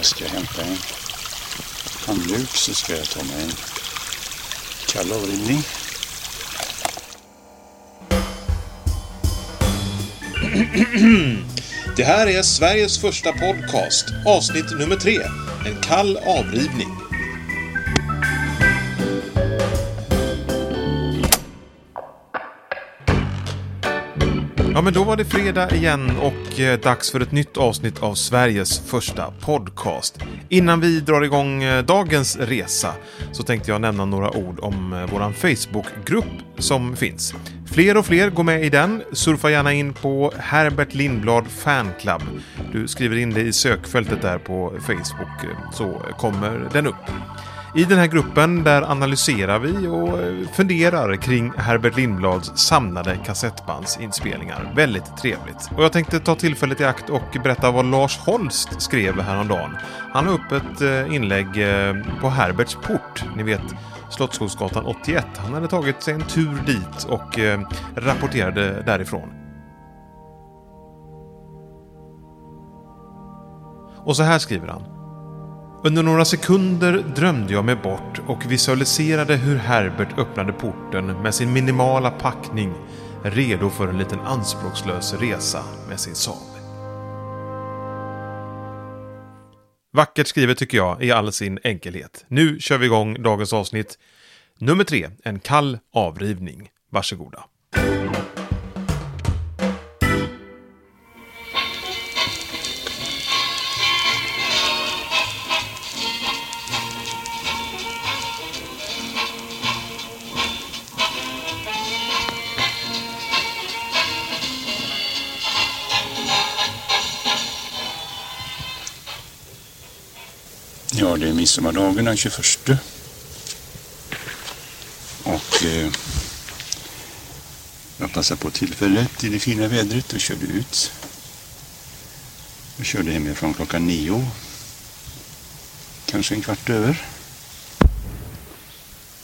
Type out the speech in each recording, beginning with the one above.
Jag ska hämta en handduk så ska jag ta mig en kall. Det här är Sveriges första podcast, avsnitt nummer tre. En kall avrivning. Ja, men då var det fredag igen och eh, dags för ett nytt avsnitt av Sveriges första podcast. Innan vi drar igång eh, dagens resa så tänkte jag nämna några ord om eh, vår Facebookgrupp som finns. Fler och fler går med i den. Surfa gärna in på Herbert Lindblad Fanclub. Du skriver in det i sökfältet där på Facebook eh, så kommer den upp. I den här gruppen där analyserar vi och eh, funderar kring Herbert Lindblads samlade kassettbandsinspelningar. Väldigt trevligt. Och jag tänkte ta tillfället i akt och berätta vad Lars Holst skrev häromdagen. Han la upp ett eh, inlägg eh, på Herberts port, ni vet Slottsskogsgatan 81. Han hade tagit sig en tur dit och rapporterade därifrån. Och så här skriver han. Under några sekunder drömde jag mig bort och visualiserade hur Herbert öppnade porten med sin minimala packning, redo för en liten anspråkslös resa med sin Saab. Vackert skrivet tycker jag i all sin enkelhet. Nu kör vi igång dagens avsnitt. Nummer tre, en kall avrivning. Varsågoda. Ja, det är midsommardagen den 21. Och eh, jag passade på tillfället i det fina vädret och körde ut. Jag körde hemifrån klockan nio. Kanske en kvart över.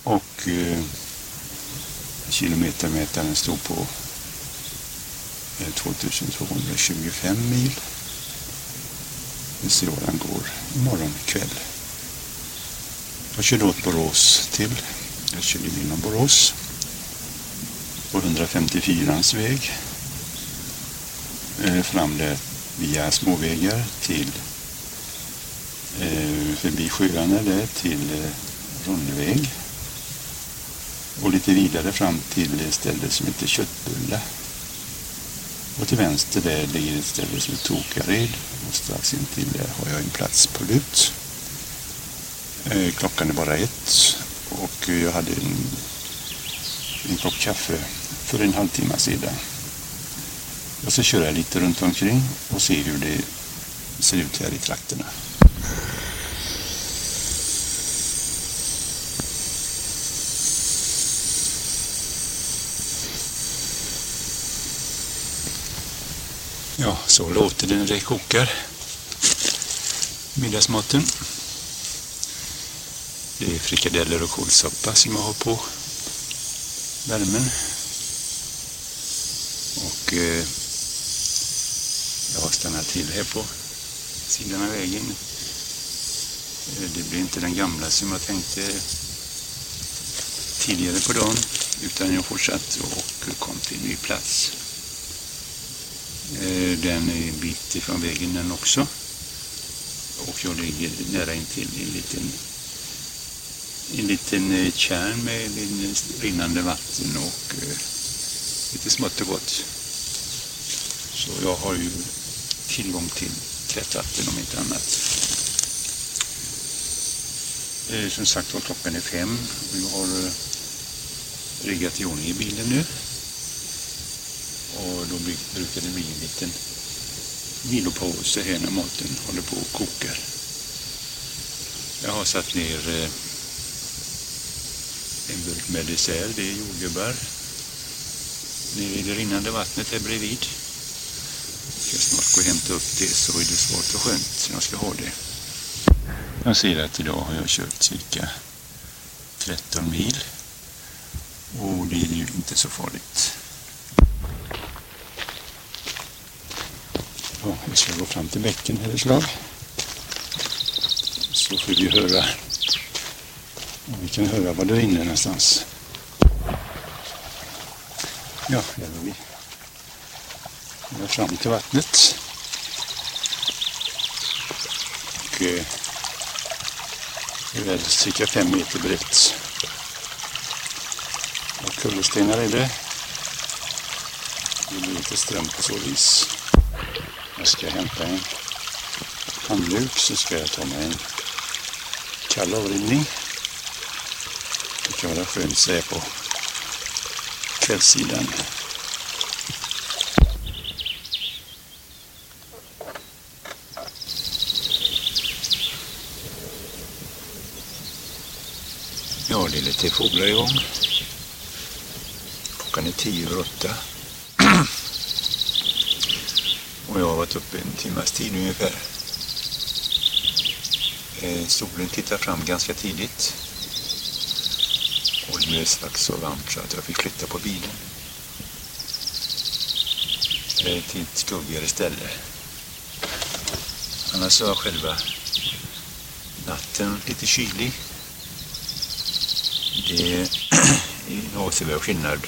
Och eh, kilometermätaren stod på eh, 2225 mil. Vi ser var den går imorgon kväll. Jag körde åt Borås till. Jag körde genom Borås på 154ans väg. Eh, fram där via småvägar till eh, förbi sjöarna där till eh, Ronneväg. Och lite vidare fram till ett ställe som heter Köttbulla. Och till vänster där ligger ett ställe som heter Tokared. Och strax intill där har jag en plats på lut. Eh, klockan är bara ett och jag hade en, en kopp kaffe för en halvtimme sedan. Och så kör jag lite runt omkring och ser hur det ser ut här i trakterna. Ja, så låter det när det kokar. Middagsmaten. Det är frikadeller och kålsoppa som jag har på värmen. Och eh, jag har stannat till här på sidan av vägen. Eh, det blir inte den gamla som jag tänkte tidigare på dagen utan jag fortsatte och kom till en ny plats. Eh, den är en bit ifrån vägen den också. Och jag ligger nära intill en liten, en liten eh, kärn med rinnande vatten och eh, lite smått och gott. Så jag har ju tillgång till tvättvatten om inte annat. Eh, som sagt var klockan är fem och jag har eh, riggat i ordning i bilen nu. Och då brukar det bli en liten vilopause här när maten håller på och kokar. Jag har satt ner eh, en burk med dessert, det är jordgubbar. Nere i det rinnande vattnet här bredvid. Jag ska snart gå och hämta upp det så är det svårt och skönt jag ska ha det. Jag ser att idag har jag kört cirka 13 mil. Och det är ju inte så farligt. Ja, vi ska gå fram till bäcken här ett slag. Så får vi höra. Vi kan höra var det rinner någonstans. Ja, här var vi. Vi är fram till vattnet. Och eh, det är väl cirka fem meter brett. Och kullerstenar är det. Det blir lite ström på så vis. Jag ska hämta en handduk så ska jag ta mig en kall avrinning klara kan vara skönt så här på kvällssidan. Ja, det är lite fåglar igång. Klockan är tio över åtta. Och jag har varit uppe en timmas tid ungefär. Eh, solen tittar fram ganska tidigt. Och det strax så varmt så att jag fick flytta på bilen. Till ett skuggigare ställe. Annars var själva natten lite kylig. Det är en avsevärd skillnad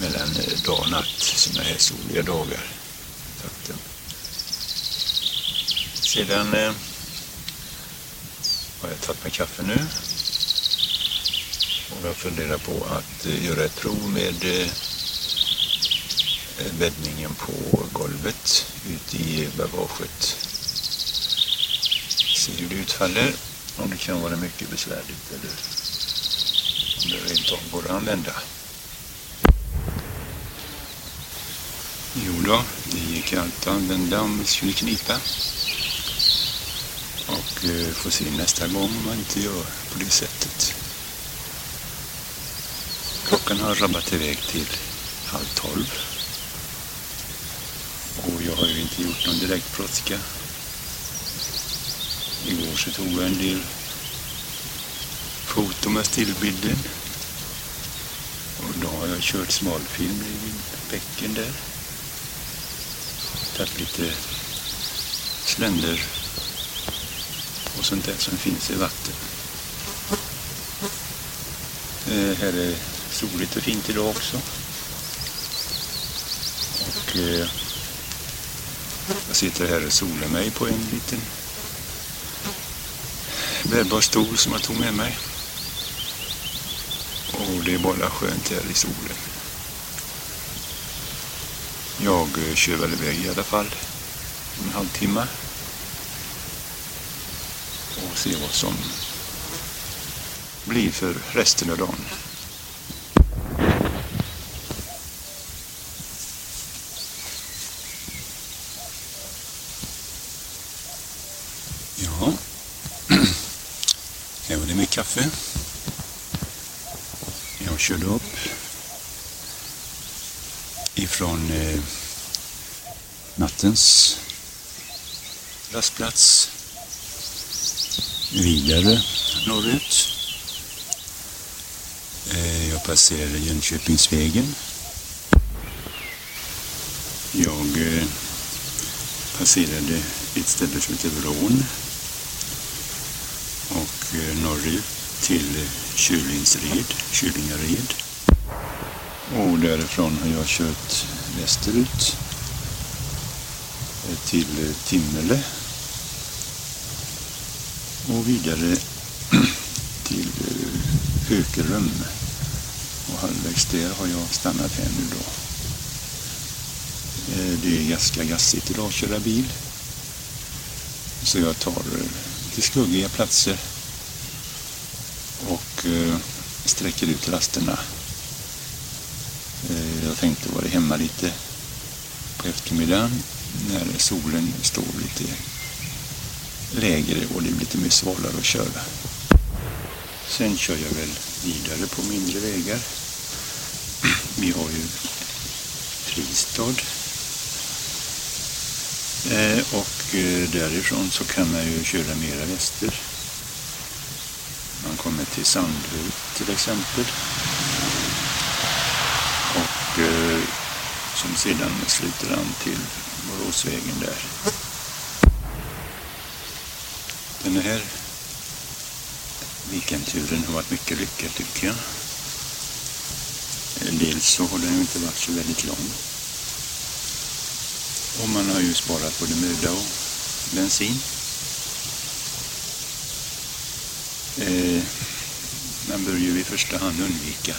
mellan dag och natt som här soliga dagar. Sedan eh, har jag tagit mig kaffe nu. Och jag funderar på att eh, göra ett prov med eh, eh, bäddningen på golvet ute i bagaget. Se hur det utfaller. Om det kan vara mycket besvärligt eller om det rent av går att använda. Jo då, det gick allt att använda om det skulle knipa. Och eh, får se nästa gång om man inte gör på det sättet. Klockan har rabbat iväg till halv tolv. Och jag har ju inte gjort någon direkt brådska. Igår så tog jag en del foto med stillbilden. Och då har jag kört smalfilm i bäcken där. Tagit lite sländer och sånt där som finns i vatten. Eh, här är soligt och fint idag också. Och eh, jag sitter här och solar mig på en liten bärbar stol som jag tog med mig. Och det är bara skönt här i solen. Jag eh, kör väl iväg i alla fall en halvtimme och ser vad som blir för resten av dagen. Ja, här var det mitt kaffe. Jag körde upp ifrån eh, nattens rastplats vidare norrut. Eh, jag passerade Jönköpingsvägen. Jag eh, passerade ett ställe som heter Vrån norrut till Kylingsred, Kylingared. Och därifrån har jag kört västerut eh, till Timmele och vidare till eh, Hökerum. Och halvvägs där har jag stannat här nu då. Eh, det är ganska gassigt idag att köra bil. Så jag tar till skuggiga platser sträcker ut rasterna. Eh, jag tänkte vara hemma lite på eftermiddagen när solen står lite lägre och det blir lite mer svalare att köra. Sen kör jag väl vidare på mindre vägar. Vi har ju Fristad. Eh, och eh, därifrån så kan man ju köra mera väster. Till Sandhult till exempel. Och eh, som sedan sluter an till Boråsvägen där. Den här weekendturen har varit mycket lyckad tycker jag. Eh, dels så har den ju inte varit så väldigt lång. Och man har ju sparat både möda och bensin. Eh, man bör ju i första hand undvika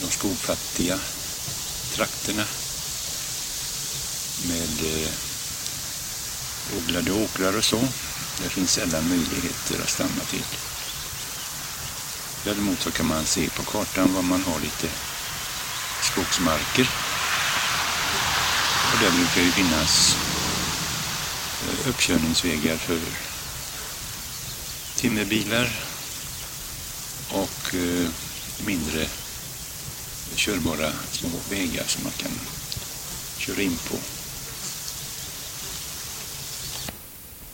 de skogfattiga trakterna med eh, odlade åkrar och så. Det finns sällan möjligheter att stanna till. Däremot så kan man se på kartan var man har lite skogsmarker. Och där brukar ju finnas eh, uppkörningsvägar för timmerbilar och eh, mindre körbara små vägar som man kan köra in på.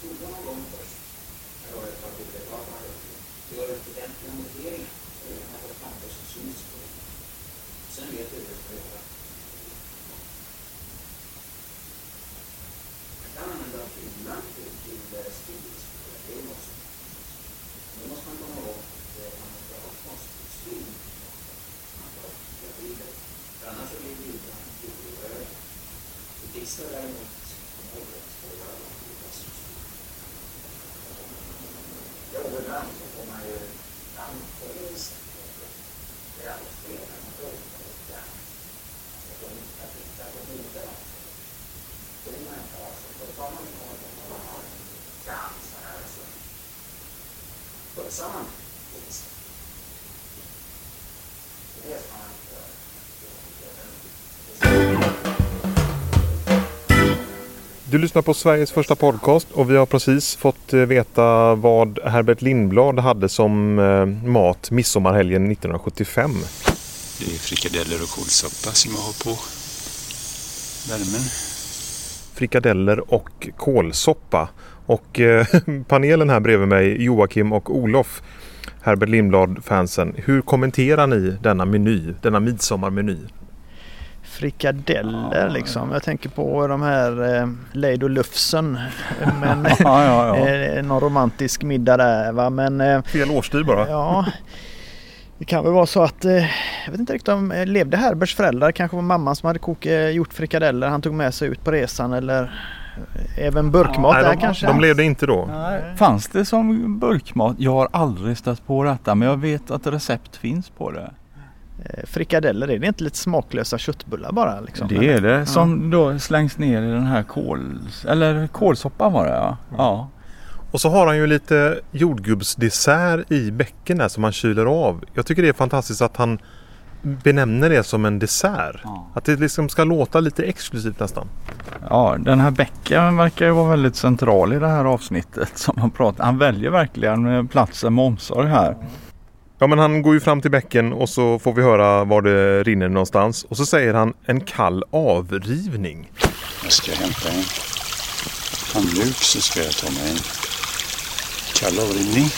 Du lyssnar på Sveriges första podcast och vi har precis fått eh, veta vad Herbert Lindblad hade som eh, mat midsommarhelgen 1975. Det är frikadeller och kålsoppa som jag har på värmen. Frikadeller och kålsoppa. Och eh, panelen här bredvid mig, Joakim och Olof, Herbert Lindblad-fansen. Hur kommenterar ni denna meny, denna midsommarmeny? frikadeller liksom. Jag tänker på de här eh, Leid och Lufsen. Men, ja, ja, ja. Eh, någon romantisk middag där va. Men, eh, Fel årstid bara. Ja. Det kan väl vara så att, eh, jag vet inte riktigt om, eh, levde Herberts föräldrar? Kanske var mamman som hade kokat, eh, gjort frikadeller han tog med sig ut på resan eller även burkmat ja, där de, kanske? De levde inte då? Nej. Fanns det som burkmat? Jag har aldrig stött på detta men jag vet att recept finns på det. Frikadeller, är det inte lite smaklösa köttbullar bara? Liksom? Det är det som ja. då slängs ner i den här kol... Eller kålsoppan var det ja. Mm. ja. Och så har han ju lite jordgubbsdessert i bäcken där som han kyler av. Jag tycker det är fantastiskt att han benämner det som en dessert. Ja. Att det liksom ska låta lite exklusivt nästan. Ja, den här bäcken verkar ju vara väldigt central i det här avsnittet som han pratar. Han väljer verkligen platsen med omsorg här. Ja men han går ju fram till bäcken och så får vi höra var det rinner någonstans. Och så säger han en kall avrivning. Jag ska hämta en handduk så ska jag ta mig en kall avrivning.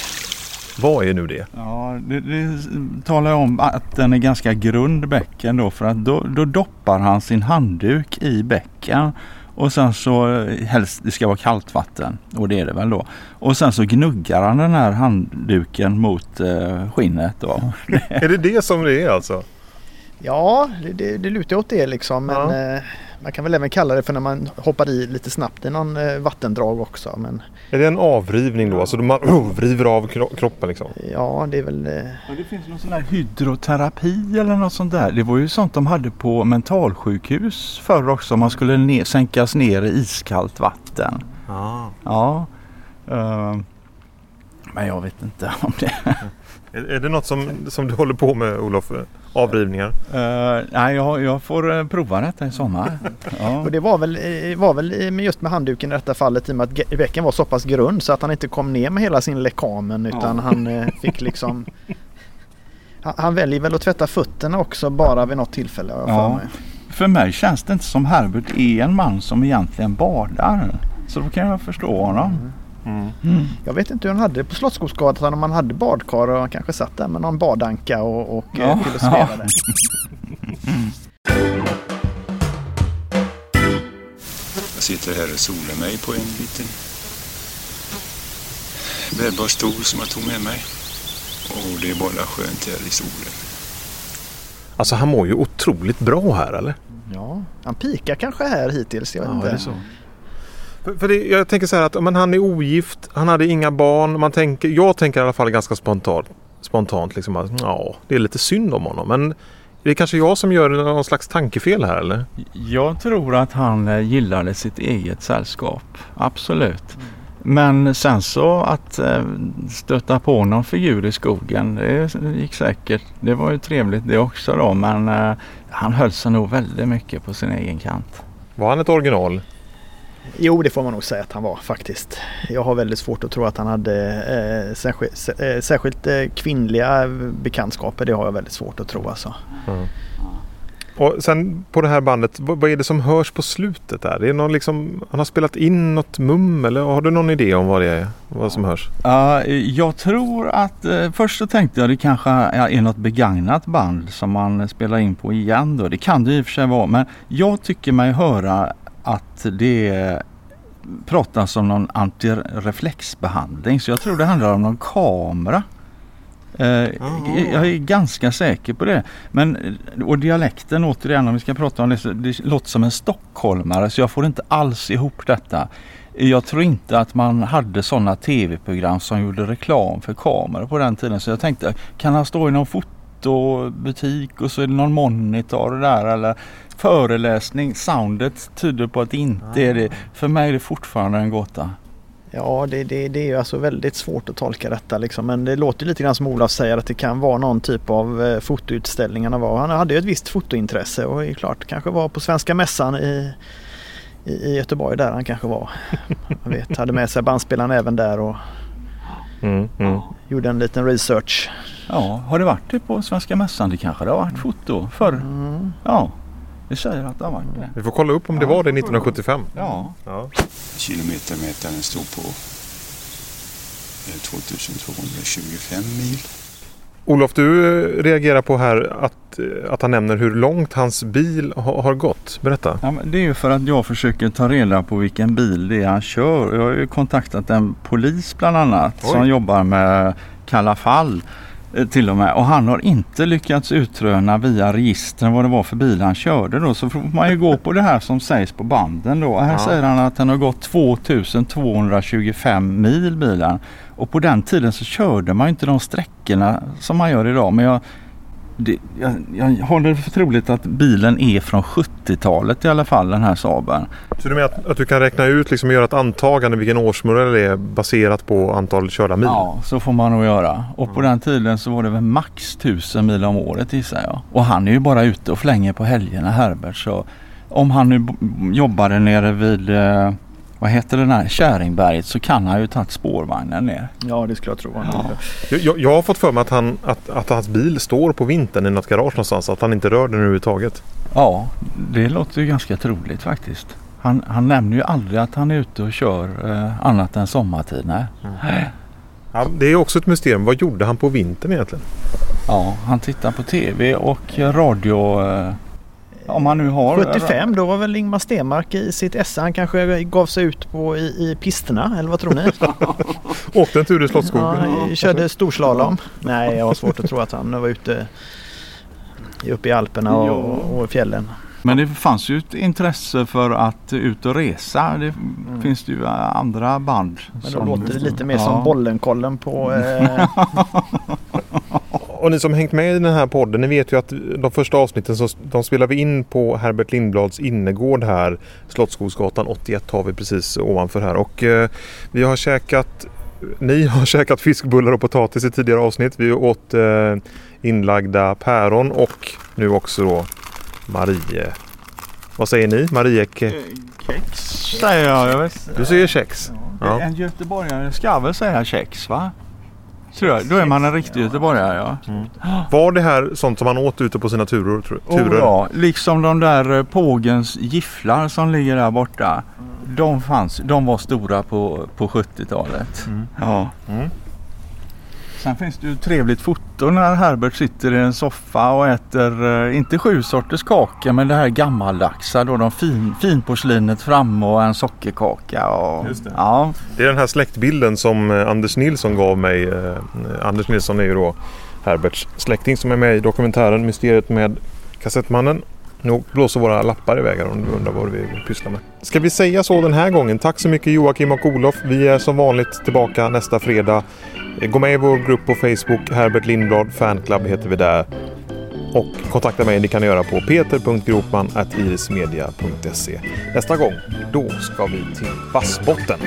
Vad är nu det? Ja, det, det talar om att den är ganska grund bäcken då för att då, då doppar han sin handduk i bäcken och sen så helst det ska vara kallt vatten och det är det väl då. Och sen så gnuggar han den här handduken mot eh, skinnet då. är det det som det är alltså? Ja, det, det, det lutar åt det liksom. Men ja. eh, man kan väl även kalla det för när man hoppar i lite snabbt i någon eh, vattendrag också. Men... Är det en avrivning då? Alltså man oh, vriver av kroppen liksom? Ja, det är väl... Eh... Ja, det finns någon sån här hydroterapi eller något sånt där. Det var ju sånt de hade på mentalsjukhus förr också. Man skulle ner, sänkas ner i iskallt vatten. Ah. Ja. Uh, men jag vet inte om det... Är, är det något som, som du håller på med Olof? Avrivningar? Uh, nej, jag, jag får uh, prova detta i sommar. ja. Och det var väl, eh, var väl just med handduken i detta fallet i och med att bäcken var så pass grund så att han inte kom ner med hela sin lekamen utan ja. han fick liksom han, han, väljer väl att tvätta fötterna också bara vid något tillfälle. Ja. För, mig. för mig känns det inte som Herbert är en man som egentligen badar. Så då kan jag förstå honom. Mm. Mm. Mm. Jag vet inte hur han hade det på Slottsskogsgatan om han hade badkar och han kanske satt där med någon badanka och, och ja. Eh, filosoferade. Ja. Jag sitter här och solar mig på en liten bärbar stol som jag tog med mig. Och det är bara skönt här i solen. Alltså han mår ju otroligt bra här eller? Ja, han pikar kanske här hittills. Jag vet Ja, inte. För det, jag tänker så här att men han är ogift, han hade inga barn. Man tänker, jag tänker i alla fall ganska spontant, spontant liksom att ja, det är lite synd om honom. Men det är kanske jag som gör någon slags tankefel här eller? Jag tror att han eh, gillade sitt eget sällskap. Absolut. Men sen så att eh, stöta på någon figur i skogen, det gick säkert. Det var ju trevligt det också då men eh, han höll sig nog väldigt mycket på sin egen kant. Var han ett original? Jo, det får man nog säga att han var faktiskt. Jag har väldigt svårt att tro att han hade eh, särskilt, sä- eh, särskilt eh, kvinnliga bekantskaper. Det har jag väldigt svårt att tro alltså. Och sen på det här bandet, vad, vad är det som hörs på slutet där? Det är någon liksom, han har spelat in något mum eller har du någon idé om vad det är? Vad som hörs? Ja, jag tror att eh, först så tänkte jag det kanske är något begagnat band som man spelar in på igen då. Det kan det i och för sig vara men jag tycker mig höra att det pratas om någon antireflexbehandling så jag tror det handlar om någon kamera. Eh, jag är ganska säker på det. Men, och dialekten återigen om vi ska prata om det, så det låter som en stockholmare så jag får inte alls ihop detta. Jag tror inte att man hade sådana tv-program som gjorde reklam för kameror på den tiden. Så jag tänkte, kan han stå i någon fotobutik och så är det någon monitor där eller föreläsning. Soundet tyder på att det inte är det. För mig är det fortfarande en gåta. Ja, det, det, det är ju alltså väldigt svårt att tolka detta liksom. Men det låter lite grann som Olof säger att det kan vara någon typ av eh, fotoutställningarna var. Han hade ju ett visst fotointresse och är klart kanske var på Svenska Mässan i, i, i Göteborg där han kanske var. Jag vet, hade med sig bandspelaren även där och Mm, mm. gjorde en liten research. Ja, har det varit det på Svenska Mässan? Det kanske det har varit foto förr. Mm. Ja, det säger att det har varit det. Vi får kolla upp om det var det 1975. Ja. Ja. Kilometermätaren står på eh, 2225 mil. Olof, du eh, reagerar på här att, eh, att han nämner hur långt hans bil ha, har gått. Berätta. Ja, det är ju för att jag försöker ta reda på vilken bil det är han kör. Jag har ju kontaktat en polis bland annat Oj. som jobbar med kalla fall till och med. Och han har inte lyckats utröna via registren vad det var för bil han körde då. Så får man ju gå på det här som sägs på banden då. Här Ja. säger han att han har gått 2225 mil bilen. Och på den tiden så körde man inte de sträckorna som man gör idag. Men jag, det, jag, jag håller för troligt att bilen är från 70-talet i alla fall den här Saaben. Så du menar att, att du kan räkna ut, liksom göra ett antagande vilken årsmodell det är baserat på antal körda mil? Ja, så får man nog göra. Och på den tiden så var det väl max 1000 mil om året gissar jag. Och han är ju bara ute och flänger på helgerna Herbert. Så om han nu jobbade nere vid eh, vad heter den här Käringberget så kan han ju tagit spårvagnen ner. Ja, det skulle jag tro. Ja. Jag, jag, har fått för mig att, han, att, att hans bil står på vintern i något garage någonstans. Att han inte rör den överhuvudtaget. Ja, det låter ju ganska troligt faktiskt. Han, han nämner ju aldrig att han är ute och kör eh, annat än sommartid. Nej. Ja, det är också ett mysterium. Vad gjorde han på vintern egentligen? Ja, han tittar på tv och radio. Eh, om han nu har... 75 då var väl Ingmar Stenmark i sitt esse. Han kanske gav sig ut på i, i pisterna eller vad tror ni? Åkte en tur i Slottsskogen? Ja, körde storslalom. Nej, jag har svårt att tro att han var ute uppe i Alperna och, och i fjällen. Men det fanns ju ett intresse för att ut och resa. Det finns det ju andra band. Mm. Men då låter det lite mer som Bollenkollen på... Eh, Och ni som hängt med i den här podden, ni vet ju att de första avsnitten så de spelar vi in på Herbert Lindblads innergård här. Slottsskogsgatan 81 har vi precis ovanför här. Och eh, vi har käkat, ni har käkat fiskbullar och potatis i tidigare avsnitt. Vi åt eh, inlagda päron och nu också då Marie. Vad säger ni? Marie? Kex säger jag. jag vet. Du säger kex. Ja. En göteborgare ska väl säga kex va? Tror jag. Då är man en riktig göteborgare ja. Var det här sånt som man åt ute på sina turer? tr- Oh, turer? ja. Liksom de där eh, pågens gifflar som ligger där borta. De fanns, de var stora på, på 70-talet. Ja. Sen finns det ju ett trevligt foto när Herbert sitter i en soffa och äter, eh, inte sju sorters kaka men det här gammaldagsa då. De fin, finporslinet framme och en sockerkaka. Och, Just det. Ja, Det är den här släktbilden som eh, Anders Nilsson gav mig. Eh, Anders Nilsson är ju då Herberts släkting som är med i dokumentären Mysteriet med kassettmannen. Nu blåser våra lappar iväg här om du undrar vad vi pysslar med. Ska vi säga så den här gången? Tack så mycket Joakim och Olof. Vi är som vanligt tillbaka nästa fredag. Eh, gå med i vår grupp på Facebook. Herbert Lindblad Fanclub heter vi där. Och kontakta mig det kan ni göra på peter.gropman.irismedia.se. Nästa gång, då ska vi till Vassbotten.